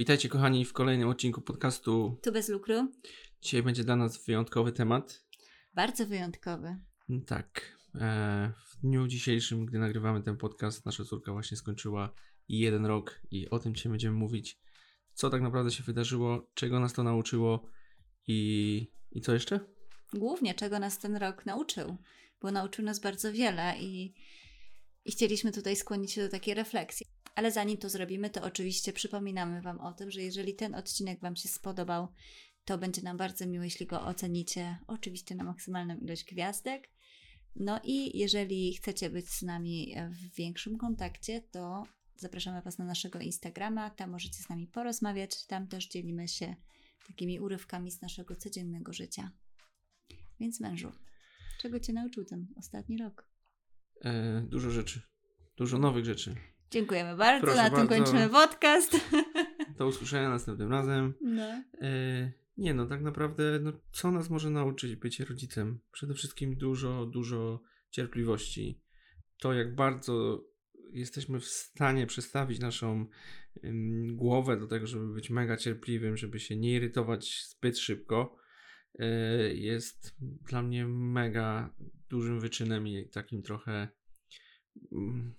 Witajcie kochani w kolejnym odcinku podcastu. Tu bez lukru. Dzisiaj będzie dla nas wyjątkowy temat. Bardzo wyjątkowy. Tak. E, w dniu dzisiejszym, gdy nagrywamy ten podcast, nasza córka właśnie skończyła jeden rok i o tym dzisiaj będziemy mówić. Co tak naprawdę się wydarzyło, czego nas to nauczyło i, i co jeszcze? Głównie czego nas ten rok nauczył, bo nauczył nas bardzo wiele i, i chcieliśmy tutaj skłonić się do takiej refleksji. Ale zanim to zrobimy, to oczywiście przypominamy Wam o tym, że jeżeli ten odcinek Wam się spodobał, to będzie nam bardzo miło, jeśli go ocenicie, oczywiście na maksymalną ilość gwiazdek. No i jeżeli chcecie być z nami w większym kontakcie, to zapraszamy Was na naszego Instagrama, tam możecie z nami porozmawiać, tam też dzielimy się takimi urywkami z naszego codziennego życia. Więc mężu, czego Cię nauczył ten ostatni rok? E, dużo rzeczy, dużo nowych rzeczy. Dziękujemy bardzo, Proszę na tym bardzo. kończymy podcast. Do usłyszenia następnym razem. No. E, nie no, tak naprawdę, no, co nas może nauczyć bycie rodzicem? Przede wszystkim dużo, dużo cierpliwości. To, jak bardzo jesteśmy w stanie przestawić naszą ym, głowę do tego, żeby być mega cierpliwym, żeby się nie irytować zbyt szybko, y, jest dla mnie mega dużym wyczynem i takim trochę. mm,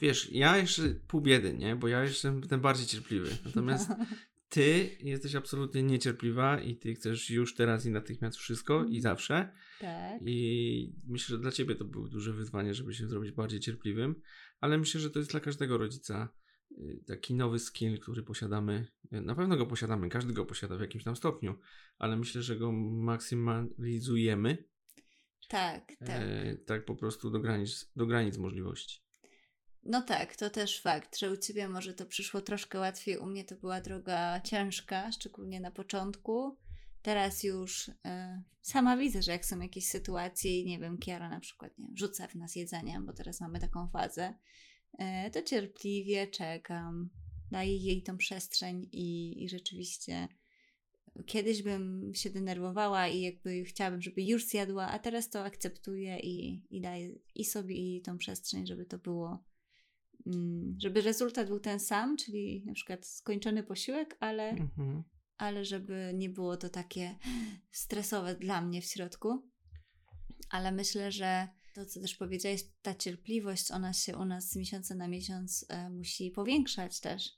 Wiesz, ja jeszcze pół biedy, nie? Bo ja jestem ten bardziej cierpliwy. Natomiast ty jesteś absolutnie niecierpliwa i ty chcesz już teraz i natychmiast wszystko i zawsze. Tak. I myślę, że dla ciebie to było duże wyzwanie, żeby się zrobić bardziej cierpliwym, ale myślę, że to jest dla każdego rodzica y, taki nowy skill, który posiadamy. Y, Na pewno go posiadamy, każdy go posiada w jakimś tam stopniu, ale myślę, że go maksymalizujemy Tak, tak. e, tak po prostu do granic, do granic możliwości. No tak, to też fakt, że u Ciebie może to przyszło troszkę łatwiej, u mnie to była droga ciężka, szczególnie na początku. Teraz już e, sama widzę, że jak są jakieś sytuacje i nie wiem, Kiara na przykład nie rzuca w nas jedzenie, bo teraz mamy taką fazę, e, to cierpliwie czekam, daję jej tą przestrzeń i, i rzeczywiście kiedyś bym się denerwowała i jakby chciałabym, żeby już zjadła, a teraz to akceptuję i, i daję i sobie i tą przestrzeń, żeby to było żeby rezultat był ten sam, czyli na przykład skończony posiłek, ale, Mhm. ale żeby nie było to takie stresowe dla mnie w środku. Ale myślę, że to, co też powiedziałeś, ta cierpliwość, ona się u nas z miesiąca na miesiąc e, musi powiększać też.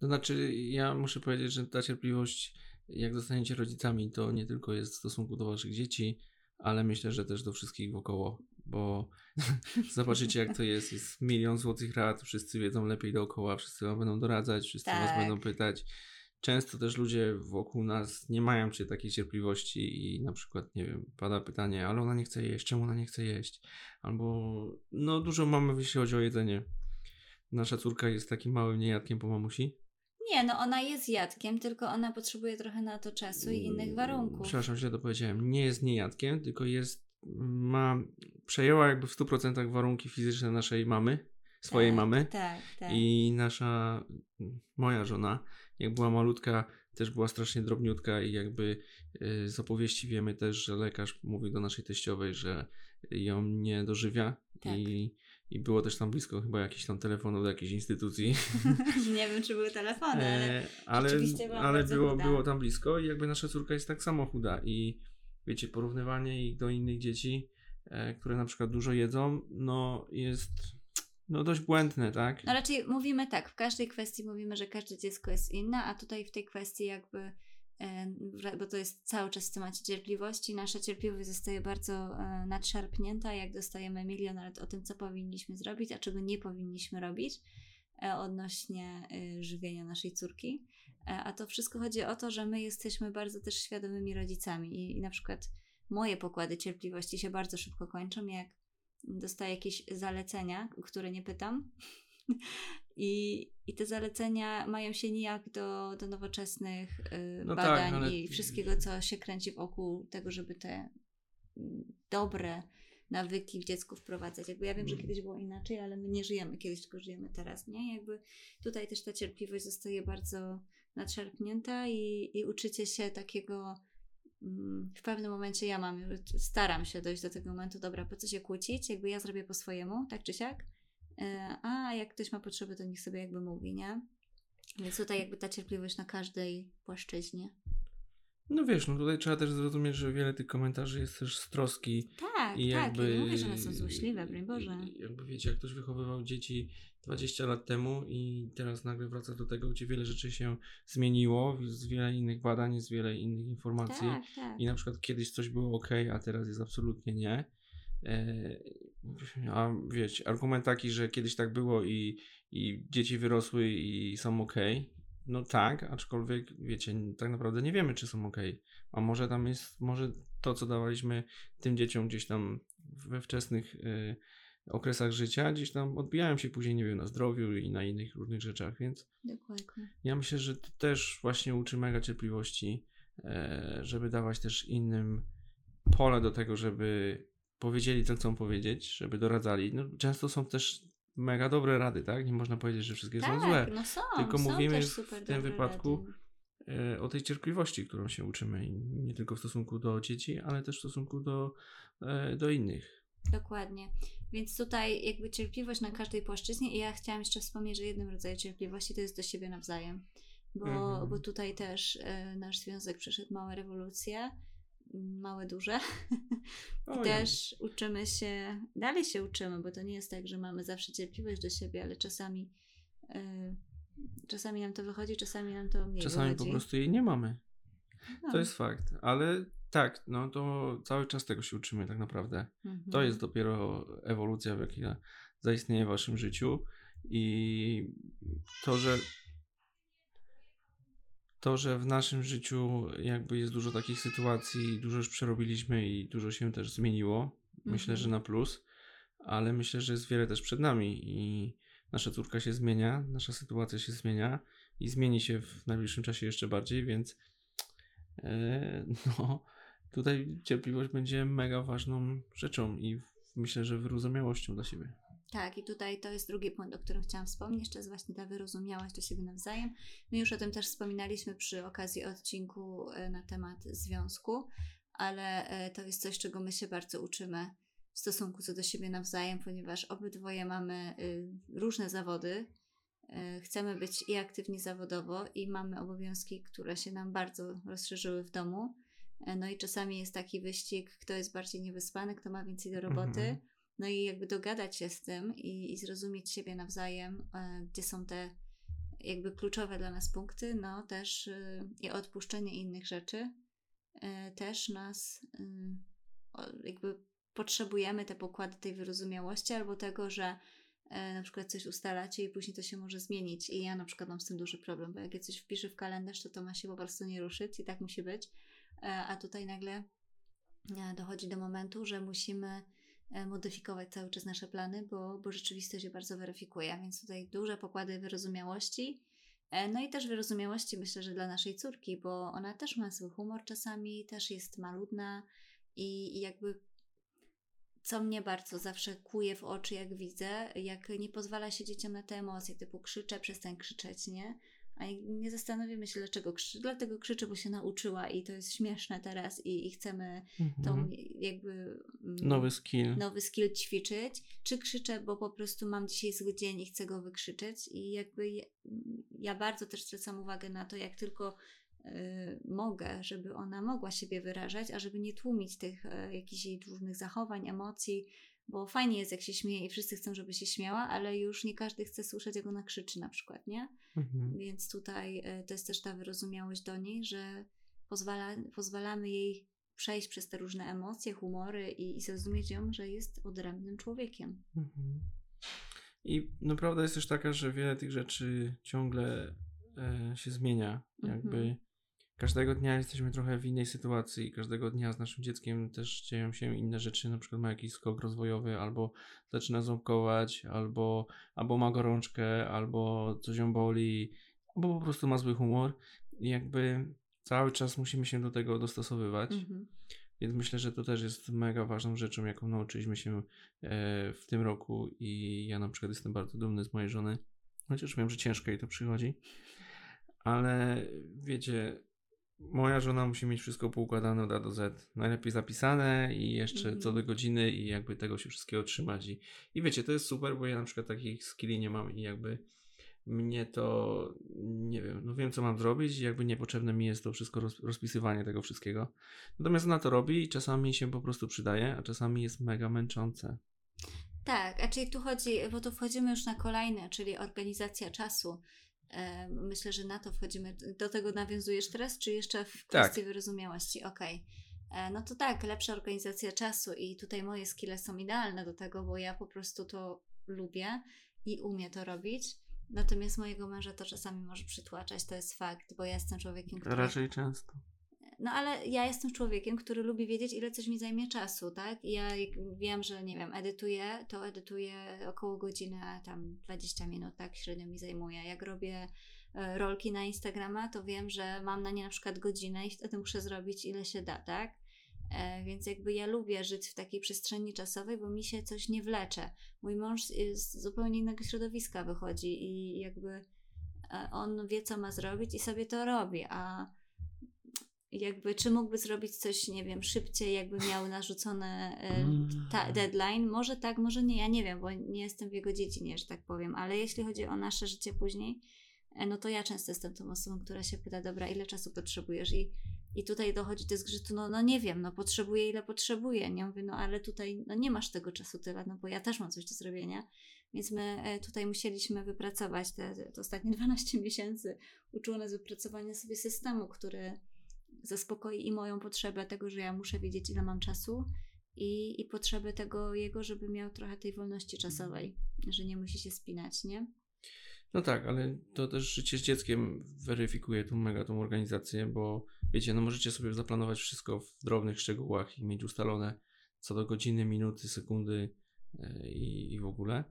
To znaczy, ja muszę powiedzieć, że ta cierpliwość, jak zostaniecie rodzicami, to nie tylko jest w stosunku do waszych dzieci, ale myślę, że też do wszystkich wokoło, bo zobaczycie, jak to jest. Jest milion złotych rad, wszyscy wiedzą lepiej dookoła, wszyscy wam będą doradzać, wszyscy was Tak. będą pytać. Często też ludzie wokół nas nie mają czy takiej cierpliwości i na przykład, nie wiem, pada pytanie, ale ona nie chce jeść, czemu ona nie chce jeść? Albo, no dużo mamy, jeśli chodzi o jedzenie. Nasza córka jest takim małym niejadkiem po mamusi. Nie, no ona jest jadkiem, tylko ona potrzebuje trochę na to czasu i innych warunków. Przepraszam, źle to powiedziałem. Nie jest niejadkiem, tylko jest, ma, przejęła jakby w 100% warunki fizyczne naszej mamy, swojej tak, mamy. Tak, tak. I nasza, moja żona, jak była malutka, też była strasznie drobniutka i jakby y, z opowieści wiemy też, że lekarz mówił do naszej teściowej, że ją nie dożywia Tak. i, i było też tam blisko chyba jakichś tam telefonów do jakiejś instytucji. nie wiem, czy były telefony, ale E, ale, ale było, chuda. było tam blisko i jakby nasza córka jest tak samo chuda i wiecie, porównywanie ich do innych dzieci, e, które na przykład dużo jedzą, no jest no dość błędne, tak? No raczej mówimy tak, w każdej kwestii mówimy, że każde dziecko jest inne, a tutaj w tej kwestii jakby, bo to jest cały czas w temacie cierpliwości, nasza cierpliwość zostaje bardzo e, nadszarpnięta, jak dostajemy milion rad o tym, co powinniśmy zrobić, a czego nie powinniśmy robić e, odnośnie e, żywienia naszej córki. E, A to wszystko chodzi o to, że my jesteśmy bardzo też świadomymi rodzicami i, na przykład moje pokłady cierpliwości się bardzo szybko kończą, jak dostaję jakieś zalecenia, które nie pytam. I, I te zalecenia mają się nijak do, do nowoczesnych y, No tak, badań ale- i wszystkiego, co się kręci wokół tego, żeby te mm, dobre nawyki w dziecku wprowadzać. Jakby ja wiem, że Mm. kiedyś było inaczej, ale my nie żyjemy kiedyś, tylko żyjemy teraz, nie? Jakby tutaj też ta cierpliwość zostaje bardzo nadszarpnięta i, i uczycie się takiego mm, w pewnym momencie ja mam, staram się dojść do tego momentu, dobra, po co się kłócić, jakby ja zrobię po swojemu, tak czy siak, a jak ktoś ma potrzeby, to niech sobie jakby mówi, nie? Więc tutaj jakby ta cierpliwość na każdej płaszczyźnie. No wiesz, no tutaj trzeba też zrozumieć, że wiele tych komentarzy jest też z troski. Tak, I tak. jakby, nie mówię, że one są złośliwe, broń Boże. Jakby wiecie, jak ktoś wychowywał dzieci 20 lat temu i teraz nagle wraca do tego, gdzie wiele rzeczy się zmieniło, z wiele innych badań, jest wiele innych informacji. Tak, tak. I na przykład kiedyś coś było ok, a teraz jest absolutnie nie. A wiecie, argument taki, że kiedyś tak było i, i dzieci wyrosły i są ok. No tak, aczkolwiek wiecie, tak naprawdę nie wiemy, czy są ok. A może tam jest, może to, co dawaliśmy tym dzieciom gdzieś tam we wczesnych e, okresach życia, gdzieś tam odbijają się później, nie wiem, na zdrowiu i na innych różnych rzeczach, więc Dokładnie. ja myślę, że to też właśnie uczy mega cierpliwości, e, żeby dawać też innym pole do tego, żeby powiedzieli, co chcą powiedzieć, żeby doradzali. No, często są też mega dobre rady, tak? Nie można powiedzieć, że wszystkie tak, są złe. no są. Tylko są mówimy też w tym wypadku rady. E, o tej cierpliwości, którą się uczymy. I nie tylko w stosunku do dzieci, ale też w stosunku do, e, do innych. Dokładnie. Więc tutaj jakby cierpliwość na każdej płaszczyźnie i ja chciałam jeszcze wspomnieć, że jednym rodzajem cierpliwości to jest do siebie nawzajem. Bo, Mhm. bo tutaj też e, nasz związek przeszedł małe rewolucje, małe, duże. I też uczymy się, dalej się uczymy, bo to nie jest tak, że mamy zawsze cierpliwość do siebie, ale czasami e, czasami nam to wychodzi, czasami nam to mniej Czasami po wychodzi. prostu jej nie mamy. No. To jest fakt. Ale tak, no to cały czas tego się uczymy tak naprawdę. Mhm. To jest dopiero ewolucja, w jakiej zaistnieje w waszym życiu. I to, że to, że w naszym życiu jakby jest dużo takich sytuacji, dużo już przerobiliśmy i dużo się też zmieniło. Myślę, Mhm. że na plus, ale myślę, że jest wiele też przed nami i nasza córka się zmienia, nasza sytuacja się zmienia i zmieni się w najbliższym czasie jeszcze bardziej, więc e, no, tutaj cierpliwość będzie mega ważną rzeczą i myślę, że wyrozumiałością dla siebie. Tak, i tutaj to jest drugi punkt, o którym chciałam wspomnieć, to jest właśnie ta wyrozumiałość do siebie nawzajem. My już o tym też wspominaliśmy przy okazji odcinku e, na temat związku, ale e, to jest coś, czego my się bardzo uczymy w stosunku co do siebie nawzajem, ponieważ obydwoje mamy y, różne zawody. e, Chcemy być i aktywni zawodowo, i mamy obowiązki, które się nam bardzo rozszerzyły w domu. No i czasami jest taki wyścig, kto jest bardziej niewyspany, kto ma więcej do roboty. Mhm. No i jakby dogadać się z tym i, i zrozumieć siebie nawzajem, e, gdzie są te jakby kluczowe dla nas punkty, no też e, i odpuszczenie innych rzeczy e, też nas o, jakby potrzebujemy te pokłady tej wyrozumiałości albo tego, że e, na przykład coś ustalacie i później to się może zmienić. I ja na przykład mam z tym duży problem, bo jak ja coś wpiszę w kalendarz, to to ma się po prostu nie ruszyć i tak musi być, a tutaj nagle dochodzi do momentu, że musimy modyfikować cały czas nasze plany, bo, bo rzeczywistość je bardzo weryfikuje, więc tutaj duże pokłady wyrozumiałości. E, No i też wyrozumiałości myślę, że dla naszej córki, bo ona też ma swój humor czasami, też jest maludna i, i jakby co mnie bardzo zawsze kuje w oczy, jak widzę, jak nie pozwala się dzieciom na te emocje, typu krzyczę, przestań krzyczeć, nie? A nie zastanowimy się, dlaczego krzyczy. Dlatego krzyczy, bo się nauczyła i to jest śmieszne teraz i, i chcemy tą Mhm. jakby mm, Nowy skill. nowy skill ćwiczyć, czy krzyczę, bo po prostu mam dzisiaj zły dzień i chcę go wykrzyczeć i jakby ja, ja bardzo też zwracam uwagę na to, jak tylko y, mogę, żeby ona mogła siebie wyrażać, a żeby nie tłumić tych y, jakichś jej różnych zachowań, emocji, bo fajnie jest jak się śmieje i wszyscy chcą, żeby się śmiała, ale już nie każdy chce słyszeć, jak ona krzyczy na przykład, nie? Mhm. Więc tutaj y, to jest też ta wyrozumiałość do niej, że pozwala, pozwalamy jej przejść przez te różne emocje, humory i, i zrozumieć ją, że jest odrębnym człowiekiem. Mhm. I no prawda jest też taka, że wiele tych rzeczy ciągle e, się zmienia. Jakby Mhm. Każdego dnia jesteśmy trochę w innej sytuacji. Każdego dnia z naszym dzieckiem też dzieją się inne rzeczy. Na przykład ma jakiś skok rozwojowy, albo zaczyna ząbkować, albo, albo ma gorączkę, albo coś ją boli, albo po prostu ma zły humor. I jakby cały czas musimy się do tego dostosowywać. Mhm. Więc myślę, że to też jest mega ważną rzeczą, jaką nauczyliśmy się e, w tym roku i ja na przykład jestem bardzo dumny z mojej żony, chociaż wiem, że ciężko jej to przychodzi, ale wiecie, moja żona musi mieć wszystko poukładane od A do Z, najlepiej zapisane i jeszcze Mhm. co do godziny i jakby tego się wszystkiego trzymać i, i wiecie, to jest super, bo ja na przykład takich skilli nie mam i jakby mnie to nie wiem, no wiem co mam zrobić i jakby niepotrzebne mi jest to wszystko roz, rozpisywanie tego wszystkiego. Natomiast ona to robi i czasami się po prostu przydaje, a czasami jest mega męczące. Tak, a czyli tu chodzi, bo tu wchodzimy już na kolejne, czyli organizacja czasu. E, myślę, że na to wchodzimy. Do tego nawiązujesz teraz, czy jeszcze w kwestii tak. wyrozumiałości? Okej. Okay. No to tak, lepsza organizacja czasu i tutaj moje skille są idealne do tego, bo ja po prostu to lubię i umiem to robić. Natomiast mojego męża to czasami może przytłaczać, to jest fakt, bo ja jestem człowiekiem, który... Raczej często. No ale ja jestem człowiekiem, który lubi wiedzieć, ile coś mi zajmie czasu, tak? I ja wiem, że nie wiem, edytuję, to edytuję około godziny, tam 20 minut, tak? Średnio mi zajmuje. Jak robię e, rolki na Instagrama, to wiem, że mam na nie na przykład godzinę i wtedy muszę zrobić ile się da, tak? E, więc jakby ja lubię żyć w takiej przestrzeni czasowej, bo mi się coś nie wlecze. Mój mąż z zupełnie innego środowiska wychodzi i jakby e, on wie, co ma zrobić i sobie to robi, a jakby czy mógłby zrobić coś, nie wiem, szybciej, jakby miał narzucone e, mm. deadline? Może tak, może nie, ja nie wiem, bo nie jestem w jego dziedzinie, że tak powiem, ale jeśli chodzi o nasze życie później, no to ja często jestem tą osobą, która się pyta, dobra, ile czasu potrzebujesz? I i tutaj dochodzi do zgrzytu, no, no nie wiem, no potrzebuję ile potrzebuję. Nie mówię, no ale tutaj no nie masz tego czasu tyle, no bo ja też mam coś do zrobienia. Więc my e, tutaj musieliśmy wypracować te, te ostatnie 12 miesięcy. Uczyło nas wypracowania sobie systemu, który zaspokoi i moją potrzebę tego, że ja muszę wiedzieć, ile mam czasu, i, i potrzebę tego jego, żeby miał trochę tej wolności czasowej, że nie musi się spinać, nie? No tak, ale to też życie z dzieckiem weryfikuje tu mega tą organizację, bo wiecie, no możecie sobie zaplanować wszystko w drobnych szczegółach i mieć ustalone co do godziny, minuty, sekundy e, i, i w ogóle.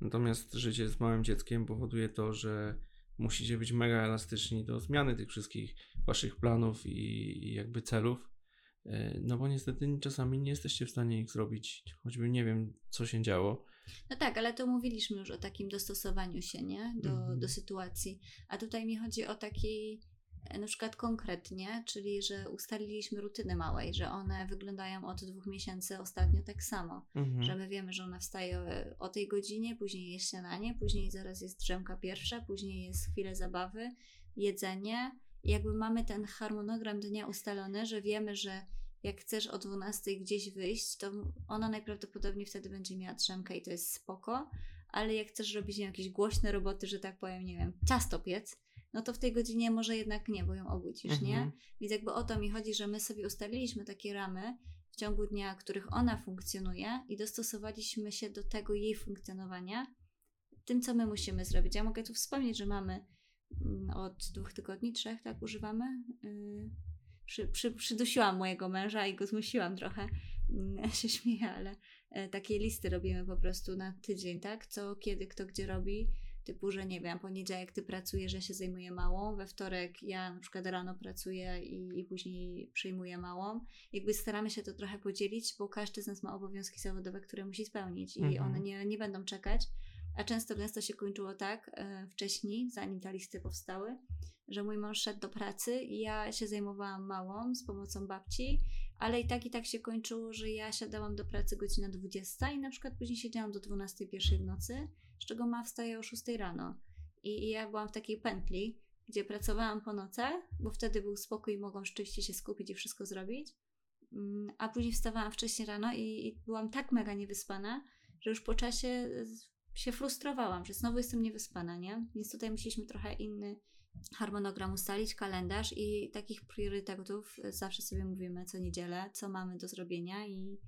Natomiast życie z małym dzieckiem powoduje to, że musicie być mega elastyczni do zmiany tych wszystkich waszych planów i, jakby celów. E, no bo niestety czasami nie jesteście w stanie ich zrobić, choćby nie wiem, co się działo. No tak, ale to mówiliśmy już o takim dostosowaniu się, nie? Do, mhm. do sytuacji. A tutaj mi chodzi o taki na przykład konkretnie, czyli że ustaliliśmy rutyny małej, że one wyglądają od dwóch miesięcy ostatnio tak samo, mhm. że my wiemy, że ona wstaje e, o tej godzinie, później jest śniadanie, później zaraz jest drzemka pierwsza, później jest chwilę zabawy, jedzenie. I jakby mamy ten harmonogram dnia ustalony, że wiemy, że jak chcesz o 12 gdzieś wyjść, to ona najprawdopodobniej wtedy będzie miała drzemkę i to jest spoko, ale jak chcesz robić jakieś głośne roboty, że tak powiem, nie wiem, ciasto piec, no to w tej godzinie może jednak nie, bo ją obudzisz, mhm. nie? Więc jakby o to mi chodzi, że my sobie ustaliliśmy takie ramy w ciągu dnia, których ona funkcjonuje i dostosowaliśmy się do tego jej funkcjonowania, tym, co my musimy zrobić. Ja mogę tu wspomnieć, że mamy mm, od dwóch tygodni, trzech, tak używamy, yy, przy, przy, przydusiłam mojego męża i go zmusiłam trochę. Mm, ja się śmieję, ale e, takie listy robimy po prostu na tydzień, tak? Co, kiedy, kto gdzie robi. Typu, że nie wiem, poniedziałek ty pracujesz, ja się zajmuję małą, we wtorek ja na przykład rano pracuję i, i później przyjmuję małą. Jakby staramy się to trochę podzielić, bo każdy z nas ma obowiązki zawodowe, które musi spełnić i mhm. one nie, nie będą czekać. A często gęsto się kończyło tak e, wcześniej, zanim te listy powstały, że mój mąż szedł do pracy i ja się zajmowałam małą z pomocą babci, ale i tak i tak się kończyło, że ja siadałam do pracy godzina 20 i na przykład później siedziałam do 12.01 w nocy, z czego ma wstaje o 6 rano. I, I ja byłam w takiej pętli, gdzie pracowałam po nocach, bo wtedy był spokój i mogłam rzeczywiście się skupić i wszystko zrobić. Mm, a później wstawałam wcześniej rano i, i byłam tak mega niewyspana, że już po czasie się frustrowałam, że znowu jestem niewyspana, nie? Więc tutaj musieliśmy trochę inny harmonogram ustalić, kalendarz i takich priorytetów zawsze sobie mówimy co niedzielę, co mamy do zrobienia i,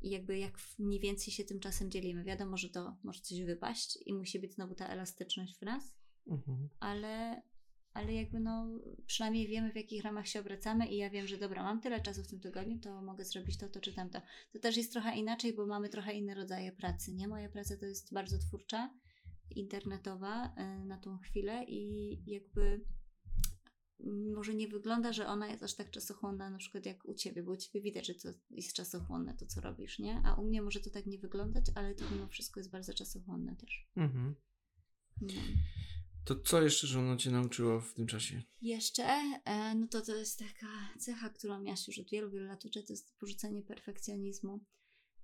i jakby jak mniej więcej się tym czasem dzielimy. Wiadomo, że to może coś wypaść i musi być znowu ta elastyczność w nas, mhm. ale, ale jakby no przynajmniej wiemy w jakich ramach się obracamy i ja wiem, że dobra, mam tyle czasu w tym tygodniu, to mogę zrobić to, to czy tamto. To też jest trochę inaczej, bo mamy trochę inne rodzaje pracy, nie? Moja praca to jest bardzo twórcza, internetowa e, na tą chwilę i jakby może nie wygląda, że ona jest aż tak czasochłonna na przykład jak u Ciebie, bo u Ciebie widać, że to jest czasochłonne to, co robisz, nie? A u mnie może to tak nie wyglądać, ale to mimo wszystko jest bardzo czasochłonne też. Mhm. No. To co jeszcze żona Cię nauczyło w tym czasie? Jeszcze? E, no to to jest taka cecha, którą ja już od wielu, wielu lat uczę, to jest porzucenie perfekcjonizmu.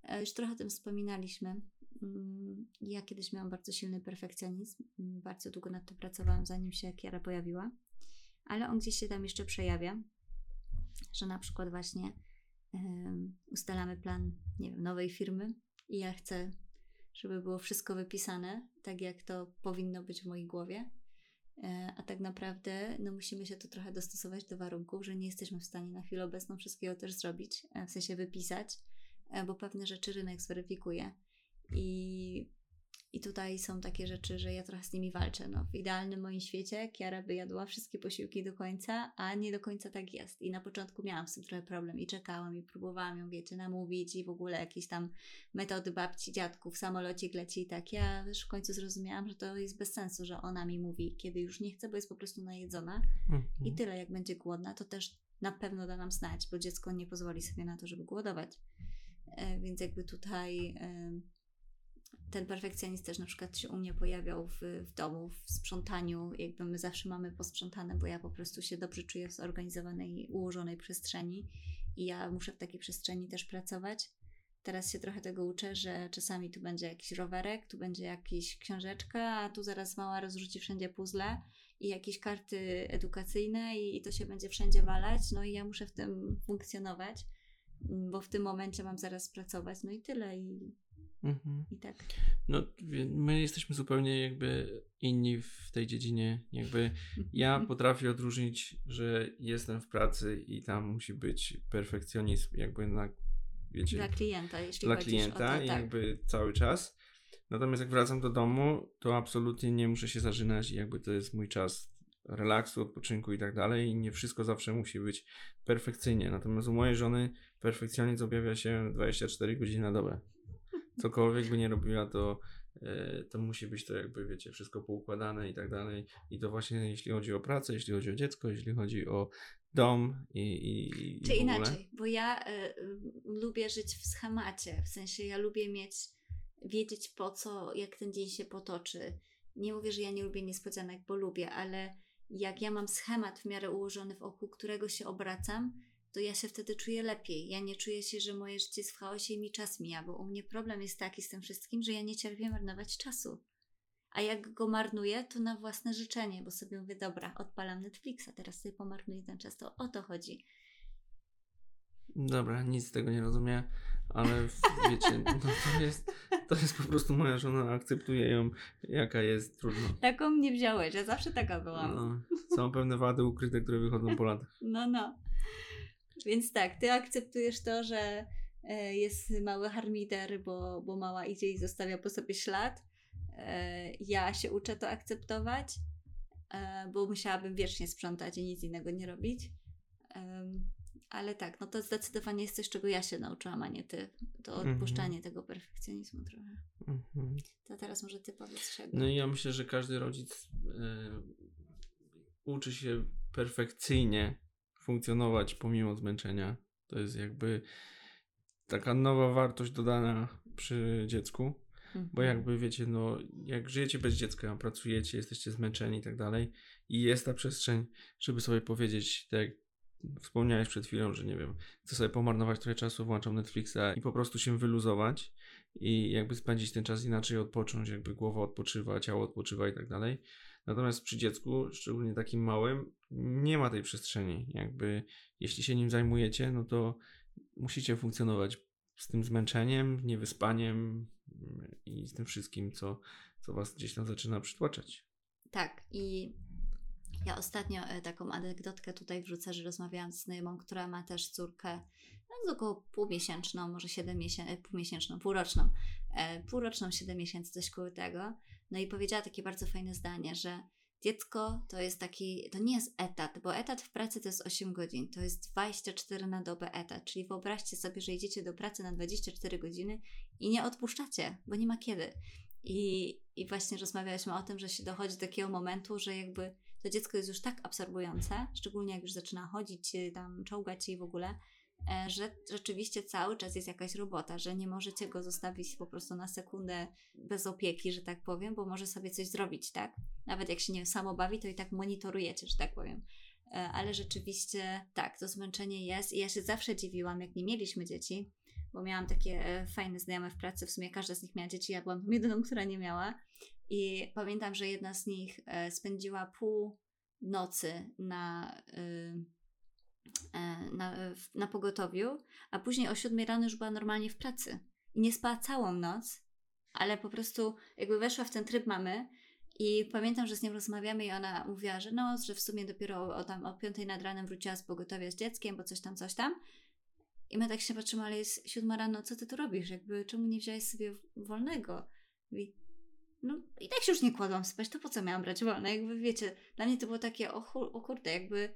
E, już trochę o tym wspominaliśmy. Mm, ja kiedyś miałam bardzo silny perfekcjonizm. mm, Bardzo długo nad tym pracowałam, zanim się Kiara pojawiła. Ale on gdzieś się tam jeszcze przejawia. Że na przykład właśnie ustalamy plan, nie wiem, nowej firmy i ja chcę, żeby było wszystko wypisane tak, jak to powinno być w mojej głowie. E, A tak naprawdę no, musimy się to trochę dostosować do warunków, że nie jesteśmy w stanie na chwilę obecną wszystkiego też zrobić, e, w sensie wypisać, e, bo pewne rzeczy rynek zweryfikuje. I, I tutaj są takie rzeczy, że ja trochę z nimi walczę. No, w idealnym moim świecie Kiara by jadła wszystkie posiłki do końca, a nie do końca tak jest. I na początku miałam z tym trochę problem i czekałam i próbowałam ją, wiecie, namówić i w ogóle jakieś tam metody babci, dziadków, samolocik leci i tak. Ja też w końcu zrozumiałam, że to jest bez sensu, że ona mi mówi, kiedy już nie chce, bo jest po prostu najedzona Mhm. i tyle, jak będzie głodna, to też na pewno da nam znać, bo dziecko nie pozwoli sobie na to, żeby głodować. E, Więc jakby tutaj ten perfekcjonizm też na przykład się u mnie pojawiał w, w domu, w sprzątaniu. Jakby my zawsze mamy posprzątane, bo ja po prostu się dobrze czuję w zorganizowanej, ułożonej przestrzeni i ja muszę w takiej przestrzeni też pracować. Teraz się trochę tego uczę, że czasami tu będzie jakiś rowerek, tu będzie jakaś książeczka, a tu zaraz mała rozrzuci wszędzie puzzle i jakieś karty edukacyjne i, i to się będzie wszędzie walać. No i ja muszę w tym funkcjonować, bo w tym momencie mam zaraz pracować. No i tyle. I, Mhm. i tak. No, my jesteśmy zupełnie jakby inni w tej dziedzinie. Jakby ja potrafię odróżnić, że jestem w pracy i tam musi być perfekcjonizm, jakby na, wiecie, Dla klienta, jeśli dla klienta to, tak. jakby cały czas. Natomiast jak wracam do domu, to absolutnie nie muszę się zażynać i jakby to jest mój czas relaksu, odpoczynku i tak dalej i nie wszystko zawsze musi być perfekcyjnie. Natomiast u mojej żony perfekcjonizm objawia się 24 godziny na dobę. Cokolwiek by nie robiła, to, e, to musi być to jakby, wiecie, wszystko poukładane i tak dalej. I to właśnie jeśli chodzi o pracę, jeśli chodzi o dziecko, jeśli chodzi o dom i, i, i Czy w inaczej, bo ja y, lubię żyć w schemacie, w sensie ja lubię mieć, wiedzieć po co, jak ten dzień się potoczy. Nie mówię, że ja nie lubię niespodzianek, bo lubię, ale jak ja mam schemat w miarę ułożony wokół którego się obracam, to ja się wtedy czuję lepiej. Ja nie czuję się, że moje życie jest w chaosie i mi czas mija, bo u mnie problem jest taki z tym wszystkim, że ja nie cierpię marnować czasu. A jak go marnuję, to na własne życzenie, bo sobie mówię, dobra, odpalam Netflixa, teraz sobie pomarnuję ten czas, to o to chodzi. Dobra, nic z tego nie rozumiem, ale wiecie, no to, jest, to jest po prostu moja żona, akceptuję ją jaka jest, trudno. Taką mnie wziąłeś, ja zawsze taka byłam. No, No, są pewne wady ukryte, które wychodzą po latach. no. Więc tak, ty akceptujesz to, że e, jest mały harmider, bo, bo mała idzie i zostawia po sobie ślad. E, ja się uczę to akceptować, e, bo musiałabym wiecznie sprzątać i nic innego nie robić. Ale tak, no to zdecydowanie jest coś, czego ja się nauczyłam, a nie ty. To Mhm. odpuszczanie tego perfekcjonizmu trochę. Mhm. To teraz może ty powiedz czego. No i ja myślę, że każdy rodzic e, uczy się perfekcyjnie funkcjonować pomimo zmęczenia. To jest jakby taka nowa wartość dodana przy dziecku. Mhm. Bo jakby wiecie, no, jak żyjecie bez dziecka, pracujecie, jesteście zmęczeni i tak dalej, i jest ta przestrzeń, żeby sobie powiedzieć, tak jak wspomniałeś przed chwilą, że nie wiem, chcę sobie pomarnować trochę czasu, włączam Netflixa i po prostu się wyluzować i jakby spędzić ten czas inaczej, odpocząć, jakby głowa odpoczywa, ciało odpoczywa i tak dalej. Natomiast przy dziecku, szczególnie takim małym, nie ma tej przestrzeni. Jakby jeśli się nim zajmujecie, no to musicie funkcjonować z tym zmęczeniem, niewyspaniem mm, i z tym wszystkim, co, co was gdzieś tam zaczyna przytłaczać. Tak, i ja ostatnio e, taką anegdotkę tutaj wrzucę, że rozmawiałam z znajomą, która ma też córkę no, około półmiesięczną, może 7 miesięcy, półmiesięczną, półroczną, e, półroczną, 7 miesięcy, coś koło tego. No i powiedziała takie bardzo fajne zdanie, że dziecko to jest taki, to nie jest etat, bo etat w pracy to jest 8 godzin, to jest 24 na dobę etat, czyli wyobraźcie sobie, że idziecie do pracy na 24 godziny i nie odpuszczacie, bo nie ma kiedy. I, I właśnie rozmawialiśmy o tym, że się dochodzi do takiego momentu, że jakby to dziecko jest już tak absorbujące, szczególnie jak już zaczyna chodzić, tam czołgać się i w ogóle, że rzeczywiście cały czas jest jakaś robota, że nie możecie go zostawić po prostu na sekundę bez opieki, że tak powiem, bo może sobie coś zrobić, tak? Nawet jak się nie samo bawi, to i tak monitorujecie, że tak powiem. E, Ale rzeczywiście tak, to zmęczenie jest i ja się zawsze dziwiłam, jak nie mieliśmy dzieci, bo miałam takie e, fajne znajome w pracy, w sumie każda z nich miała dzieci, ja byłam jedyną, która nie miała. I pamiętam, że jedna z nich e, spędziła pół nocy na, e, na, na pogotowiu, a później o 7 rano już była normalnie w pracy. I nie spała całą noc, ale po prostu jakby weszła w ten tryb mamy. I pamiętam, że z nią rozmawiamy i ona mówiła, że no, że w sumie dopiero o, tam o 5 nad ranem wróciła z pogotowia z dzieckiem, bo coś tam, coś tam. I my tak się patrzymy, ale jest siódma rano, co ty tu robisz? Jakby, czemu nie wziąłeś sobie wolnego? Mówi, no i tak się już nie kładłam spać, to po co miałam brać wolne? Jakby wiecie, dla mnie to było takie, o, o kurde, jakby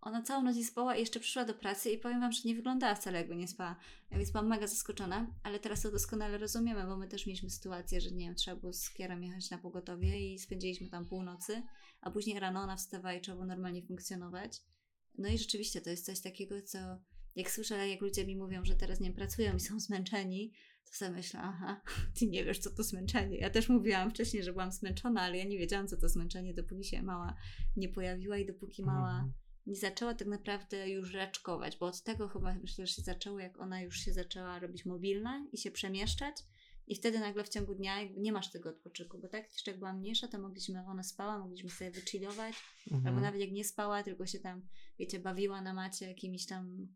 ona całą noc nie spała i jeszcze przyszła do pracy i powiem wam, że nie wyglądała wcale jakby nie spała. Więc byłam mega zaskoczona, ale teraz to doskonale rozumiemy, bo my też mieliśmy sytuację, że nie wiem, trzeba było z Kierem jechać na pogotowie i spędziliśmy tam północy, a później rano ona wstawała i trzeba było normalnie funkcjonować. No i rzeczywiście to jest coś takiego, co jak słyszę, jak ludzie mi mówią, że teraz nie pracują i są zmęczeni, to sobie myślę, aha, ty nie wiesz, co to zmęczenie. Ja też mówiłam wcześniej, że byłam zmęczona, ale ja nie wiedziałam, co to zmęczenie, dopóki się mała nie pojawiła i dopóki mała Mhm. Nie zaczęła tak naprawdę już raczkować, bo od tego chyba myślę, że się zaczęło, jak ona już się zaczęła robić mobilna i się przemieszczać. I wtedy nagle w ciągu dnia nie masz tego odpoczynku, bo tak jeszcze jak była mniejsza, to mogliśmy, ona spała, mogliśmy sobie wychillować, Mhm. albo nawet jak nie spała, tylko się tam, wiecie, bawiła na macie jakimiś tam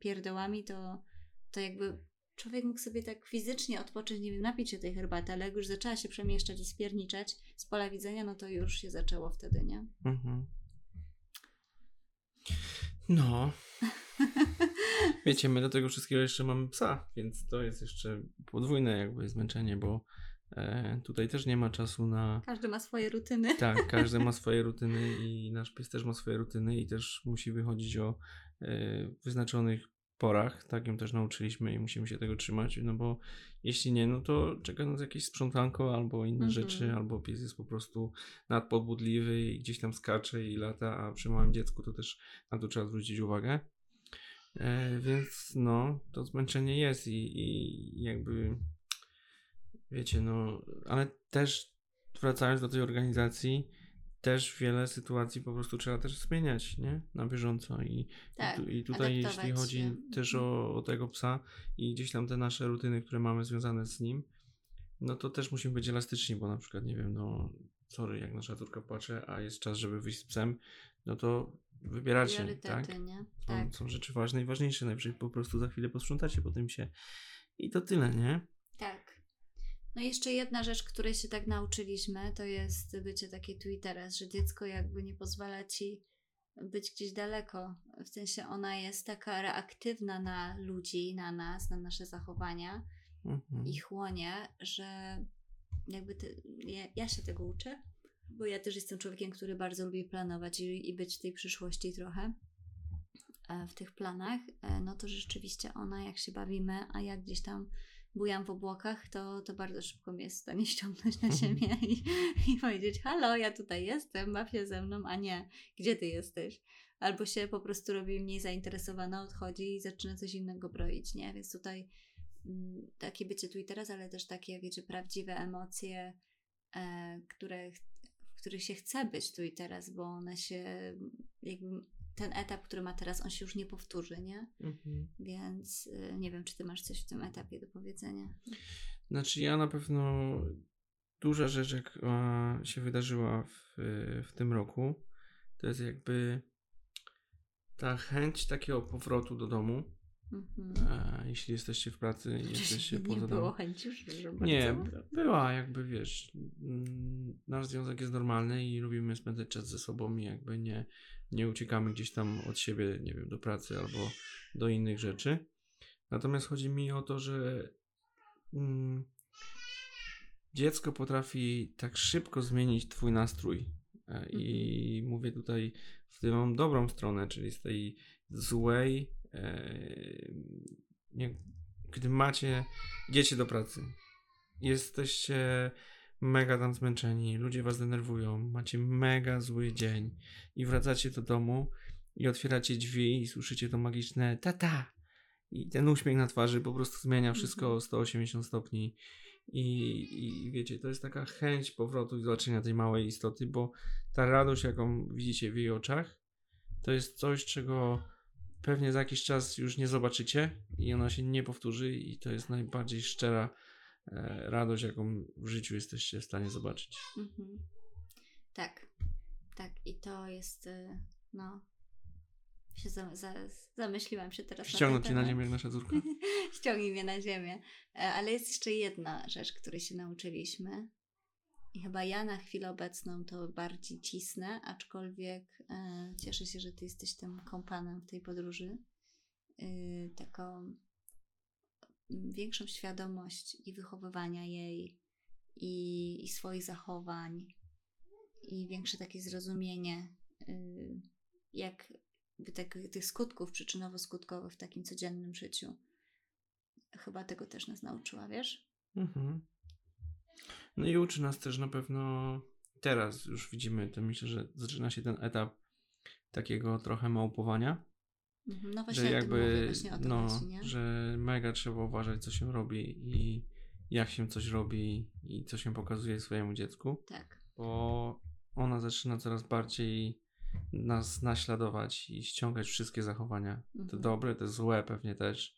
pierdołami, to, to jakby człowiek mógł sobie tak fizycznie odpocząć, nie wiem, napić się tej herbaty, ale jak już zaczęła się przemieszczać i spierniczać z pola widzenia, no to już się zaczęło wtedy, nie? Mhm. No. Wiecie, my do tego wszystkiego jeszcze mamy psa, więc to jest jeszcze podwójne jakby zmęczenie, bo e, tutaj też nie ma czasu na... Każdy ma swoje rutyny. Tak, każdy ma swoje rutyny i nasz pies też ma swoje rutyny i też musi wychodzić o e, wyznaczonych porach. Tak ją też nauczyliśmy i musimy się tego trzymać, no bo jeśli nie, no to czeka nas jakieś sprzątanko albo inne Mhm. rzeczy, albo pies jest po prostu nadpobudliwy i gdzieś tam skacze i lata, a przy małym dziecku to też na to trzeba zwrócić uwagę. E, więc no, to zmęczenie jest i, i jakby wiecie, no, ale też wracając do tej organizacji, też wiele sytuacji po prostu trzeba też zmieniać, nie? Na bieżąco i, Tak, i, tu, i tutaj jeśli chodzi się. też o, o tego psa i gdzieś tam te nasze rutyny, które mamy związane z nim, no to też musimy być elastyczni, bo na przykład, nie wiem, no sorry, jak nasza córka płacze, a jest czas, żeby wyjść z psem, no to wybieracie, tak? nie? Są, Tak, są rzeczy ważne i ważniejsze, najwyżej po prostu za chwilę posprzątacie po tym się i to tyle, nie? No i jeszcze jedna rzecz, której się tak nauczyliśmy, to jest bycie takie tu i teraz, że dziecko jakby nie pozwala ci być gdzieś daleko. W sensie ona jest taka reaktywna na ludzi, na nas, na nasze zachowania Mhm. i chłonie, że jakby ja, ja się tego uczę, bo ja też jestem człowiekiem, który bardzo lubi planować i, i być w tej przyszłości trochę e, w tych planach, e, no to rzeczywiście ona jak się bawimy, a jak gdzieś tam bujam w obłokach, to, to bardzo szybko mnie jest w stanie ściągnąć na ziemię i, i powiedzieć halo, ja tutaj jestem, baw się ze mną, a nie, gdzie ty jesteś? Albo się po prostu robi mniej zainteresowana, odchodzi i zaczyna coś innego broić, nie? Więc tutaj mm, takie bycie tu i teraz, ale też takie, wiecie, prawdziwe emocje, e, które, w których się chce być tu i teraz, bo one się, jakby ten etap, który ma teraz, on się już nie powtórzy, nie? Mhm. Więc y, nie wiem, czy ty masz coś w tym etapie do powiedzenia. Znaczy ja na pewno duża rzecz, jak e, się wydarzyła w, w tym roku, to jest jakby ta chęć takiego powrotu do domu, Mhm. e, jeśli jesteście w pracy i jesteście nie poza było domem. chęci już, że Nie, była jakby, wiesz, nasz związek jest normalny i lubimy spędzać czas ze sobą i jakby nie, nie uciekamy gdzieś tam od siebie, nie wiem, do pracy albo do innych rzeczy. Natomiast chodzi mi o to, że mm, dziecko potrafi tak szybko zmienić twój nastrój. E, I mówię tutaj w tą dobrą stronę, czyli z tej złej, e, nie, gdy macie, idziecie do pracy, jesteście mega tam zmęczeni, ludzie was denerwują, macie mega zły dzień i wracacie do domu i otwieracie drzwi i słyszycie to magiczne tata i ten uśmiech na twarzy po prostu zmienia wszystko Mhm. o 180 stopni i, i wiecie, to jest taka chęć powrotu i zobaczenia tej małej istoty, bo ta radość, jaką widzicie w jej oczach, to jest coś, czego pewnie za jakiś czas już nie zobaczycie i ona się nie powtórzy i to jest najbardziej szczera radość, jaką w życiu jesteście w stanie zobaczyć. Mhm. Tak, tak. I to jest, y, no, się za, za, zamyśliłam się teraz Ściągnąć na cię na ziemię jak nasza córka. Ściągnij mnie na ziemię. E, Ale jest jeszcze jedna rzecz, której się nauczyliśmy. I chyba ja na chwilę obecną to bardziej cisnę, aczkolwiek e, cieszę się, że ty jesteś tym kompanem w tej podróży. Taką większą świadomość i wychowywania jej, i, i swoich zachowań, i większe takie zrozumienie, y, jak tak, tych skutków przyczynowo-skutkowych w takim codziennym życiu. Chyba tego też nas nauczyła, wiesz? Mhm. No i uczy nas też na pewno teraz już widzimy, to myślę, że zaczyna się ten etap takiego trochę małpowania, No że właśnie tym jakby właśnie o to no, chodzi, nie? że mega trzeba uważać co się robi i jak się coś robi i co się pokazuje swojemu dziecku, Tak. bo ona zaczyna coraz bardziej nas naśladować i ściągać wszystkie zachowania. Mhm. dobre, to złe pewnie też,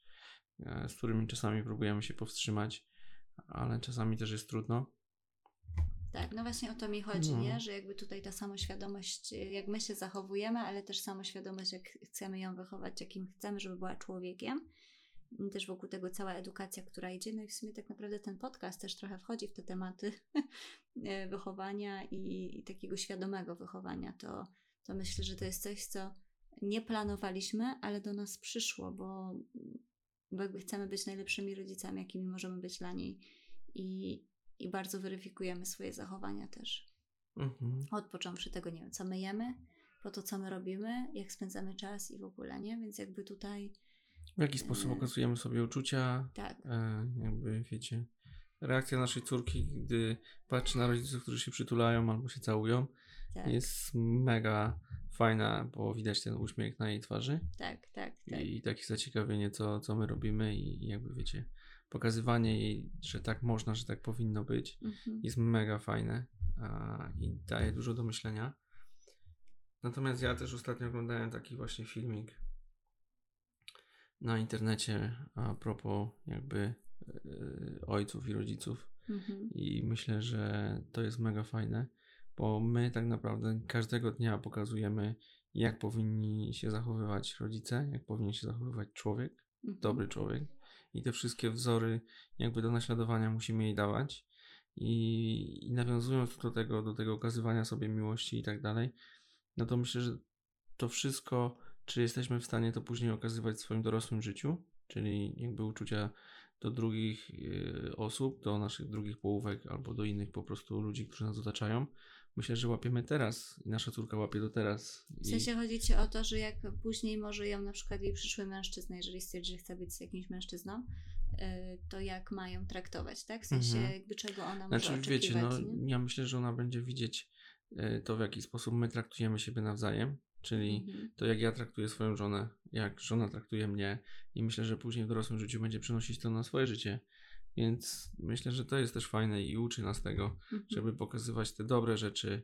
e, z którymi czasami próbujemy się powstrzymać, ale czasami też jest trudno. Tak, no właśnie o to mi chodzi, No. nie? Że jakby tutaj ta samoświadomość, y, jak my się zachowujemy, ale też samoświadomość, jak chcemy ją wychować, jakim chcemy, żeby była człowiekiem. Też wokół tego cała edukacja, która idzie. No i w sumie tak naprawdę ten podcast też trochę wchodzi w te tematy e, wychowania i, i takiego świadomego wychowania. To, to myślę, że to jest coś, co nie planowaliśmy, ale do nas przyszło, bo, bo jakby chcemy być najlepszymi rodzicami, jakimi możemy być dla niej. I, i bardzo weryfikujemy swoje zachowania też. Mhm. Odpocząwszy tego, nie wiem, co my jemy, po to, co my robimy, jak spędzamy czas i w ogóle, nie? Więc jakby tutaj, W jaki sposób E. okazujemy sobie uczucia, tak, e, jakby wiecie, reakcja naszej córki, gdy patrzy na rodziców, którzy się przytulają albo się całują, tak, jest mega fajna, bo widać ten uśmiech na jej twarzy tak, tak, tak. i takie zaciekawienie, co, co my robimy i jakby wiecie, pokazywanie jej, że tak można, że tak powinno być, Mhm. jest mega fajne a, i daje dużo do myślenia. Natomiast ja też ostatnio oglądałem taki właśnie filmik na internecie a propos jakby yy, ojców i rodziców Mhm. i myślę, że to jest mega fajne, bo my tak naprawdę każdego dnia pokazujemy jak powinni się zachowywać rodzice, jak powinien się zachowywać człowiek, Mhm. dobry człowiek i te wszystkie wzory jakby do naśladowania musimy jej dawać i, i nawiązując do tego, do tego okazywania sobie miłości i tak dalej, no to myślę, że to wszystko, czy jesteśmy w stanie to później okazywać w swoim dorosłym życiu, czyli jakby uczucia do drugich y, osób, do naszych drugich połówek albo do innych po prostu ludzi, którzy nas otaczają. Myślę, że łapiemy teraz i nasza córka łapie do teraz. W sensie chodzi ci o to, że jak później może ją na przykład jej przyszły mężczyzna, jeżeli stwierdzi, że chce być z jakimś mężczyzną, y, to jak mają traktować, tak? W sensie Mhm. jakby czego ona może Znaczy, oczekiwać, wiecie, no, nie? ja myślę, że ona będzie widzieć e, to, w jaki sposób my traktujemy siebie nawzajem, czyli Mhm. to, jak ja traktuję swoją żonę, jak żona traktuje mnie i myślę, że później w dorosłym życiu będzie przenosić to na swoje życie. Więc myślę, że to jest też fajne i uczy nas tego, Mhm. żeby pokazywać te dobre rzeczy,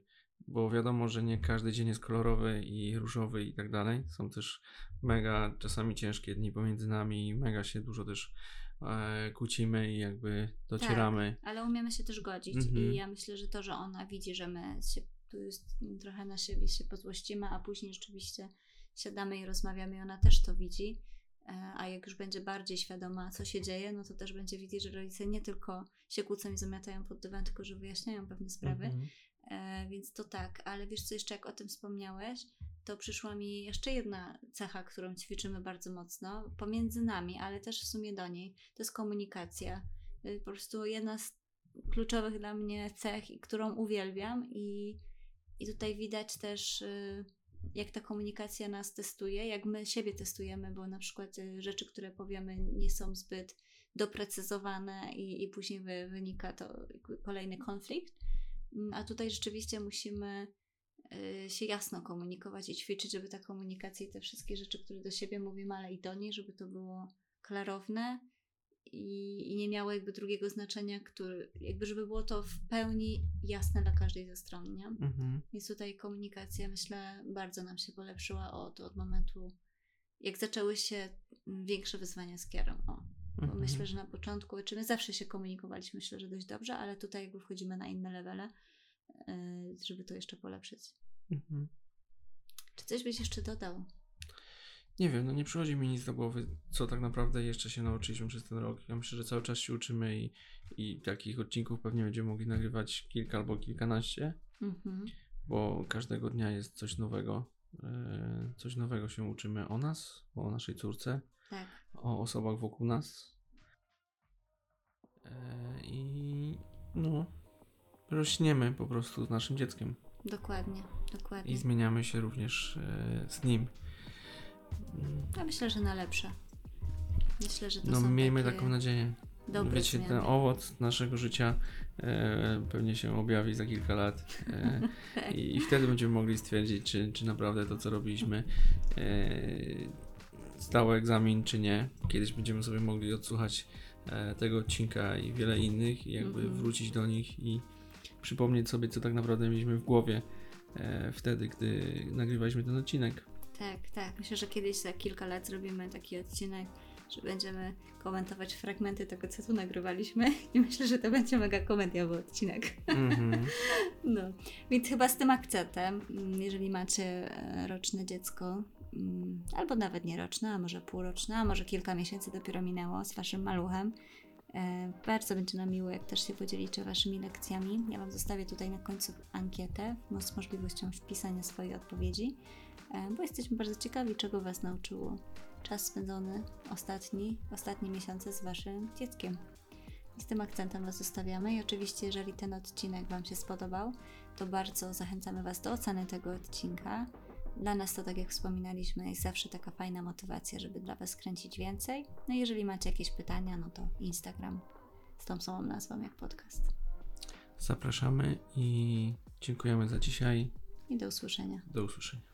bo wiadomo, że nie każdy dzień jest kolorowy i różowy i tak dalej. Są też mega czasami ciężkie dni pomiędzy nami i mega się dużo też e, kłócimy i jakby docieramy. Ale umiemy się też godzić Mhm. i ja myślę, że to, że ona widzi, że my się tu jest, trochę na siebie się pozłościmy, a później rzeczywiście siadamy i rozmawiamy i ona też to widzi, a jak już będzie bardziej świadoma, co się dzieje, no to też będzie widzieć, że rodzice nie tylko się kłócą i zamiatają pod dywan, tylko że wyjaśniają pewne sprawy. Mhm. E, więc to tak, ale wiesz co, jeszcze jak o tym wspomniałeś, to przyszła mi jeszcze jedna cecha, którą ćwiczymy bardzo mocno, pomiędzy nami, ale też w sumie do niej, to jest komunikacja. Y, Po prostu jedna z kluczowych dla mnie cech, którą uwielbiam i, i tutaj widać też, y, jak ta komunikacja nas testuje, jak my siebie testujemy, bo na przykład y, rzeczy, które powiemy nie są zbyt doprecyzowane i, i później wy, wynika to kolejny konflikt. Mm, A tutaj rzeczywiście musimy y, się jasno komunikować i ćwiczyć, żeby ta komunikacja i te wszystkie rzeczy, które do siebie mówimy, ale i do niej, żeby to było klarowne i, i nie miało jakby drugiego znaczenia, który, jakby żeby było to w pełni jasne dla każdej ze stron, nie? Mhm. Więc tutaj komunikacja, myślę, bardzo nam się polepszyła od, od momentu jak zaczęły się większe wyzwania z kierą. O. Bo Mhm. myślę, że na początku, czy my zawsze się komunikowaliśmy, myślę, że dość dobrze, ale tutaj jakby wchodzimy na inne levele, yy, żeby to jeszcze polepszyć. Mhm. Czy coś byś jeszcze dodał? Nie wiem, no nie przychodzi mi nic do głowy, co tak naprawdę jeszcze się nauczyliśmy przez ten rok. Ja myślę, że cały czas się uczymy i, i takich odcinków pewnie będziemy mogli nagrywać kilka albo kilkanaście, Mhm. bo każdego dnia jest coś nowego. E, Coś nowego się uczymy o nas, o naszej córce, Tak. o osobach wokół nas. E, I no, rośniemy po prostu z naszym dzieckiem Dokładnie, dokładnie. i zmieniamy się również e, z nim. Ja myślę, że na lepsze. Myślę, że to No, są miejmy takie taką nadzieję. dobre Wiecie, ten zmiany. owoc naszego życia e, pewnie się objawi za kilka lat e, i, i wtedy będziemy mogli stwierdzić, czy, czy naprawdę to, co robiliśmy, e, zdało egzamin, czy nie. Kiedyś będziemy sobie mogli odsłuchać e, tego odcinka i wiele innych i jakby Mhm. wrócić do nich i przypomnieć sobie, co tak naprawdę mieliśmy w głowie e, wtedy, gdy nagrywaliśmy ten odcinek. Tak, tak. Myślę, że kiedyś za kilka lat zrobimy taki odcinek, że będziemy komentować fragmenty tego, co tu nagrywaliśmy i myślę, że to będzie mega komediowy odcinek. Mhm. No, więc chyba z tym akcentem, mm, jeżeli macie e, roczne dziecko, mm, albo nawet nie roczne, a może półroczne, a może kilka miesięcy dopiero minęło z waszym maluchem, bardzo będzie nam miło, jak też się podzielicie waszymi lekcjami. Ja wam zostawię tutaj na końcu ankietę z możliwością wpisania swojej odpowiedzi, e, bo jesteśmy bardzo ciekawi, czego was nauczyło czas spędzony ostatni, ostatnie miesiące z waszym dzieckiem. I z tym akcentem Was zostawiamy. I oczywiście, jeżeli ten odcinek Wam się spodobał, to bardzo zachęcamy Was do oceny tego odcinka. Dla nas to, tak jak wspominaliśmy, jest zawsze taka fajna motywacja, żeby dla Was kręcić więcej. No i jeżeli macie jakieś pytania, no to Instagram z tą samą nazwą jak podcast. Zapraszamy i dziękujemy za dzisiaj. I do usłyszenia. Do usłyszenia.